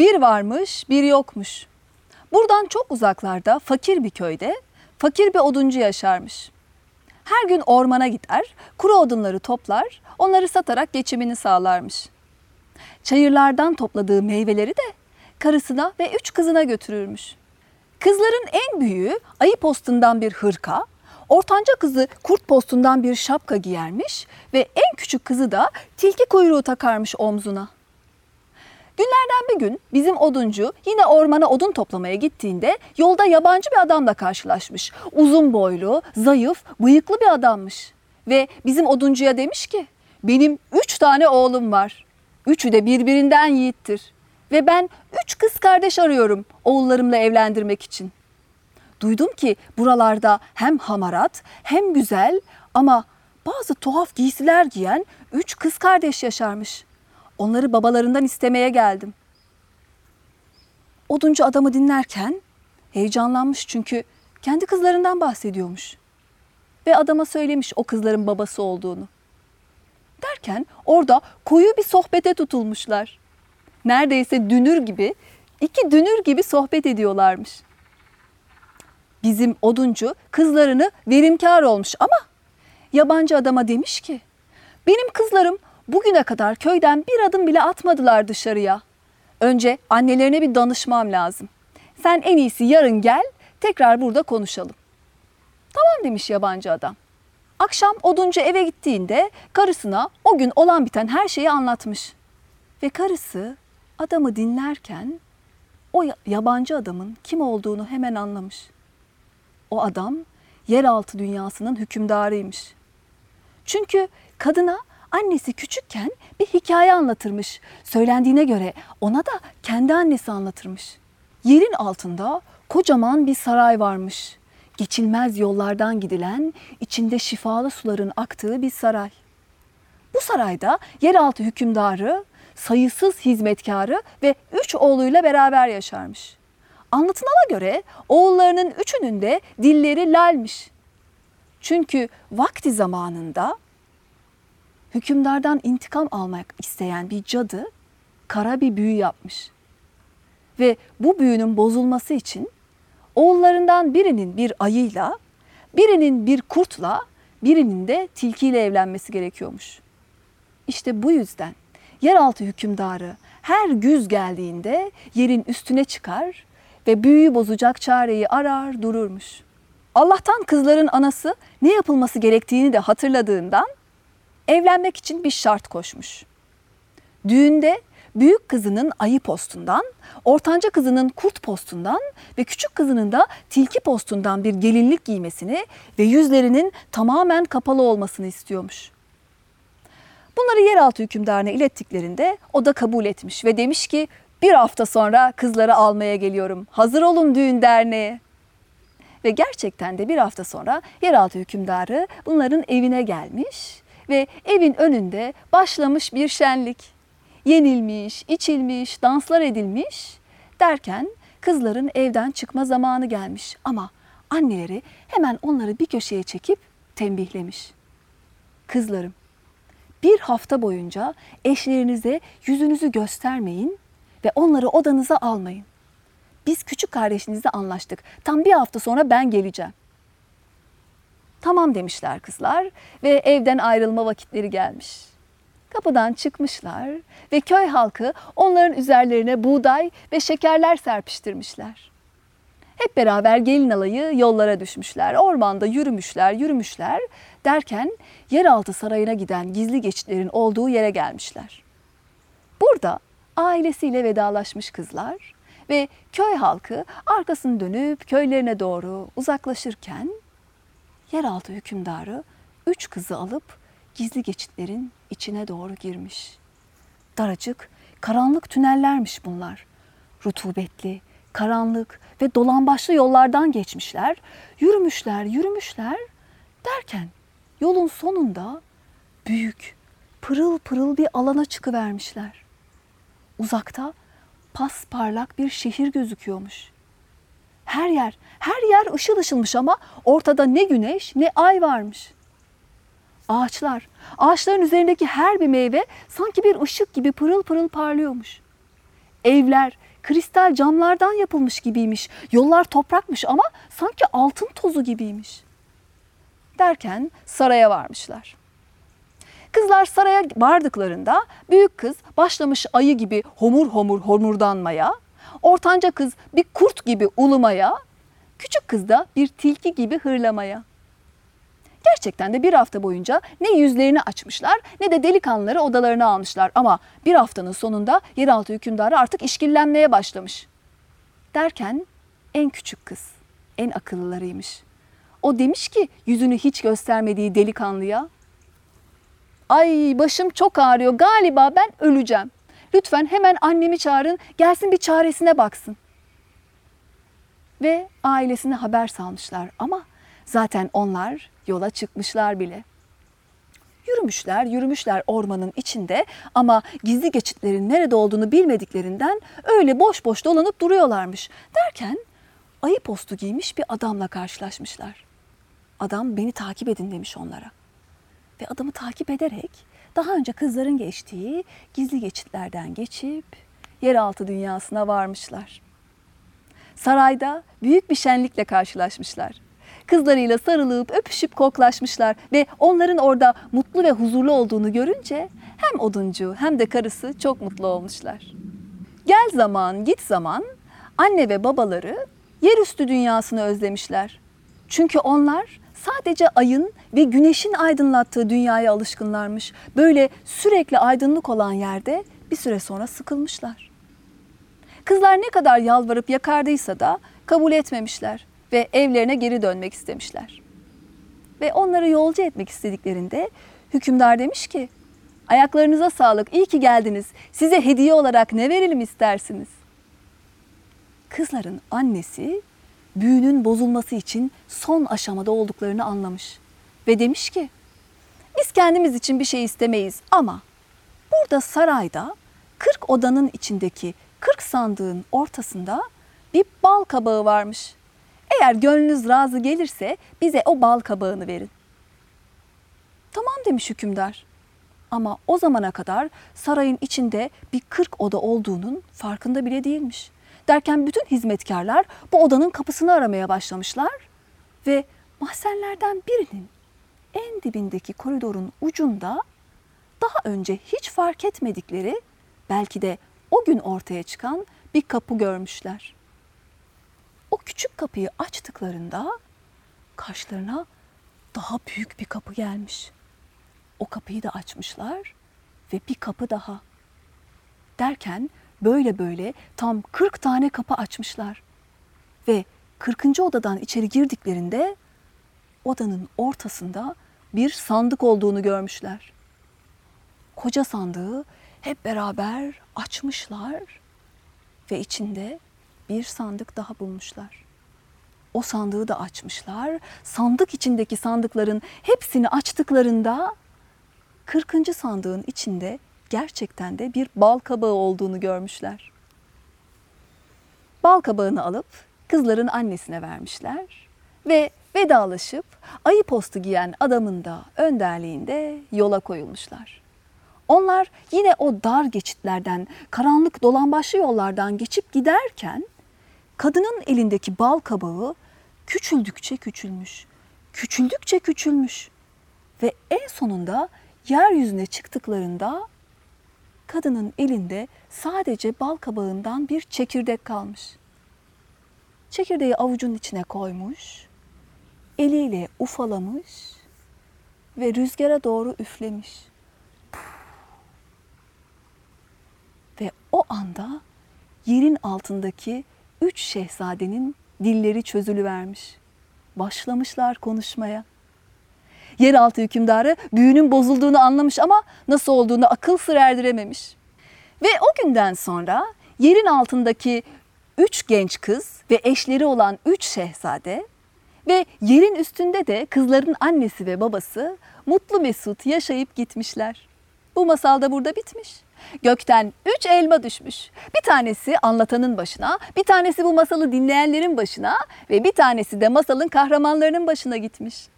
Bir varmış, bir yokmuş. Buradan çok uzaklarda fakir bir köyde fakir bir oduncu yaşarmış. Her gün ormana gider, kuru odunları toplar, onları satarak geçimini sağlarmış. Çayırlardan topladığı meyveleri de karısına ve üç kızına götürürmüş. Kızların en büyüğü ayı postundan bir hırka, ortanca kızı kurt postundan bir şapka giyermiş ve en küçük kızı da tilki kuyruğu takarmış omzuna. Günlerden bir gün bizim oduncu yine ormana odun toplamaya gittiğinde yolda yabancı bir adamla karşılaşmış. Uzun boylu, zayıf, bıyıklı bir adammış. Ve bizim oduncuya demiş ki benim üç tane oğlum var. Üçü de birbirinden yiğittir. Ve ben üç kız kardeş arıyorum oğullarımla evlendirmek için. Duydum ki buralarda hem hamarat hem güzel ama bazı tuhaf giysiler giyen üç kız kardeş yaşarmış. Onları babalarından istemeye geldim. Oduncu adamı dinlerken heyecanlanmış çünkü kendi kızlarından bahsediyormuş. Ve adama söylemiş o kızların babası olduğunu. Derken orada koyu bir sohbete tutulmuşlar. Neredeyse dünür gibi, iki dünür gibi sohbet ediyorlarmış. Bizim oduncu kızlarını verimkar olmuş ama yabancı adama demiş ki benim kızlarım bugüne kadar köyden bir adım bile atmadılar dışarıya. Önce annelerine bir danışmam lazım. Sen en iyisi yarın gel, tekrar burada konuşalım. Tamam demiş yabancı adam. Akşam oduncu eve gittiğinde karısına o gün olan biten her şeyi anlatmış. Ve karısı adamı dinlerken o yabancı adamın kim olduğunu hemen anlamış. O adam yeraltı dünyasının hükümdarıymış. Çünkü kadına annesi küçükken bir hikaye anlatırmış. Söylendiğine göre ona da kendi annesi anlatırmış. Yerin altında kocaman bir saray varmış. Geçilmez yollardan gidilen, içinde şifalı suların aktığı bir saray. Bu sarayda yeraltı hükümdarı, sayısız hizmetkarı ve üç oğluyla beraber yaşarmış. Anlatılana göre oğullarının üçünün de dilleri lalmiş. Çünkü vakti zamanında hükümdardan intikam almak isteyen bir cadı kara bir büyü yapmış. Ve bu büyünün bozulması için oğullarından birinin bir ayıyla, birinin bir kurtla, birinin de tilkiyle evlenmesi gerekiyormuş. İşte bu yüzden yeraltı hükümdarı her güz geldiğinde yerin üstüne çıkar ve büyüyü bozacak çareyi arar dururmuş. Allah'tan kızların anası ne yapılması gerektiğini de hatırladığından evlenmek için bir şart koşmuş. Düğünde büyük kızının ayı postundan, ortanca kızının kurt postundan ve küçük kızının da tilki postundan bir gelinlik giymesini ve yüzlerinin tamamen kapalı olmasını istiyormuş. Bunları yeraltı hükümdarına ilettiklerinde o da kabul etmiş ve demiş ki bir hafta sonra kızları almaya geliyorum. Hazır olun düğün derneğe. Ve gerçekten de bir hafta sonra yeraltı hükümdarı bunların evine gelmiş ve evin önünde başlamış bir şenlik. Yenilmiş, içilmiş, danslar edilmiş derken kızların evden çıkma zamanı gelmiş ama anneleri hemen onları bir köşeye çekip tembihlemiş. Kızlarım, bir hafta boyunca eşlerinize yüzünüzü göstermeyin ve onları odanıza almayın. Biz küçük kardeşinizle anlaştık. Tam bir hafta sonra ben geleceğim. Tamam demişler kızlar ve evden ayrılma vakitleri gelmiş. Kapıdan çıkmışlar ve köy halkı onların üzerlerine buğday ve şekerler serpiştirmişler. Hep beraber gelin alayı yollara düşmüşler. Ormanda yürümüşler, yürümüşler derken yeraltı sarayına giden gizli geçitlerin olduğu yere gelmişler. Burada ailesiyle vedalaşmış kızlar ve köy halkı arkasını dönüp köylerine doğru uzaklaşırken yeraltı hükümdarı üç kızı alıp gizli geçitlerin içine doğru girmiş. Daracık, karanlık tünellermiş bunlar. Rutubetli, karanlık ve dolambaçlı yollardan geçmişler. Yürümüşler, yürümüşler derken yolun sonunda büyük, pırıl pırıl bir alana çıkıvermişler. Uzakta pas parlak bir şehir gözüküyormuş. Her yer, her yer ışıl ışılmış ama ortada ne güneş ne ay varmış. Ağaçlar, ağaçların üzerindeki her bir meyve sanki bir ışık gibi pırıl pırıl parlıyormuş. Evler kristal camlardan yapılmış gibiymiş. Yollar toprakmış ama sanki altın tozu gibiymiş. Derken saraya varmışlar. Kızlar saraya vardıklarında büyük kız başlamış ayı gibi homur homur homurdanmaya, ortanca kız bir kurt gibi ulumaya, küçük kız da bir tilki gibi hırlamaya. Gerçekten de bir hafta boyunca ne yüzlerini açmışlar ne de delikanlıları odalarına almışlar. Ama bir haftanın sonunda yeraltı hükümdarı artık işkillenmeye başlamış. Derken en küçük kız, en akıllılarıymış. O demiş ki yüzünü hiç göstermediği delikanlıya, Ay başım çok ağrıyor galiba ben öleceğim. Lütfen hemen annemi çağırın gelsin bir çaresine baksın. Ve ailesine haber salmışlar ama zaten onlar yola çıkmışlar bile. Yürümüşler, yürümüşler ormanın içinde ama gizli geçitlerin nerede olduğunu bilmediklerinden öyle boş boş dolanıp duruyorlarmış. Derken ayı postu giymiş bir adamla karşılaşmışlar. Adam beni takip edin demiş onlara. Ve adamı takip ederek daha önce kızların geçtiği gizli geçitlerden geçip yeraltı dünyasına varmışlar. Sarayda büyük bir şenlikle karşılaşmışlar. Kızlarıyla sarılıp öpüşüp koklaşmışlar ve onların orada mutlu ve huzurlu olduğunu görünce hem oduncu hem de karısı çok mutlu olmuşlar. Gel zaman git zaman anne ve babaları yerüstü dünyasını özlemişler. Çünkü onlar sadece ayın ve güneşin aydınlattığı dünyaya alışkınlarmış. Böyle sürekli aydınlık olan yerde bir süre sonra sıkılmışlar. Kızlar ne kadar yalvarıp yakardıysa da kabul etmemişler ve evlerine geri dönmek istemişler. Ve onları yolcu etmek istediklerinde hükümdar demiş ki ayaklarınıza sağlık iyi ki geldiniz size hediye olarak ne verelim istersiniz? Kızların annesi büyünün bozulması için son aşamada olduklarını anlamış ve demiş ki biz kendimiz için bir şey istemeyiz ama burada sarayda 40 odanın içindeki 40 sandığın ortasında bir bal kabağı varmış. Eğer gönlünüz razı gelirse bize o bal kabağını verin. Tamam demiş hükümdar. Ama o zamana kadar sarayın içinde bir 40 oda olduğunun farkında bile değilmiş. Derken bütün hizmetkarlar bu odanın kapısını aramaya başlamışlar ve mahzenlerden birinin en dibindeki koridorun ucunda daha önce hiç fark etmedikleri belki de o gün ortaya çıkan bir kapı görmüşler. O küçük kapıyı açtıklarında karşılarına daha büyük bir kapı gelmiş. O kapıyı da açmışlar ve bir kapı daha. Derken böyle böyle tam 40 tane kapı açmışlar. Ve 40. odadan içeri girdiklerinde odanın ortasında bir sandık olduğunu görmüşler. Koca sandığı hep beraber açmışlar ve içinde bir sandık daha bulmuşlar. O sandığı da açmışlar. Sandık içindeki sandıkların hepsini açtıklarında 40. sandığın içinde gerçekten de bir bal kabağı olduğunu görmüşler. Bal kabağını alıp kızların annesine vermişler ve vedalaşıp ayı postu giyen adamın da önderliğinde yola koyulmuşlar. Onlar yine o dar geçitlerden, karanlık dolambaçlı yollardan geçip giderken kadının elindeki bal kabağı küçüldükçe küçülmüş, küçüldükçe küçülmüş ve en sonunda yeryüzüne çıktıklarında kadının elinde sadece bal kabağından bir çekirdek kalmış. Çekirdeği avucun içine koymuş, eliyle ufalamış ve rüzgara doğru üflemiş. Ve o anda yerin altındaki üç şehzadenin dilleri çözülüvermiş. Başlamışlar konuşmaya. Yeraltı hükümdarı büyünün bozulduğunu anlamış ama nasıl olduğunu akıl sır erdirememiş. Ve o günden sonra yerin altındaki üç genç kız ve eşleri olan üç şehzade ve yerin üstünde de kızların annesi ve babası mutlu mesut yaşayıp gitmişler. Bu masal da burada bitmiş. Gökten üç elma düşmüş. Bir tanesi anlatanın başına, bir tanesi bu masalı dinleyenlerin başına ve bir tanesi de masalın kahramanlarının başına gitmiş.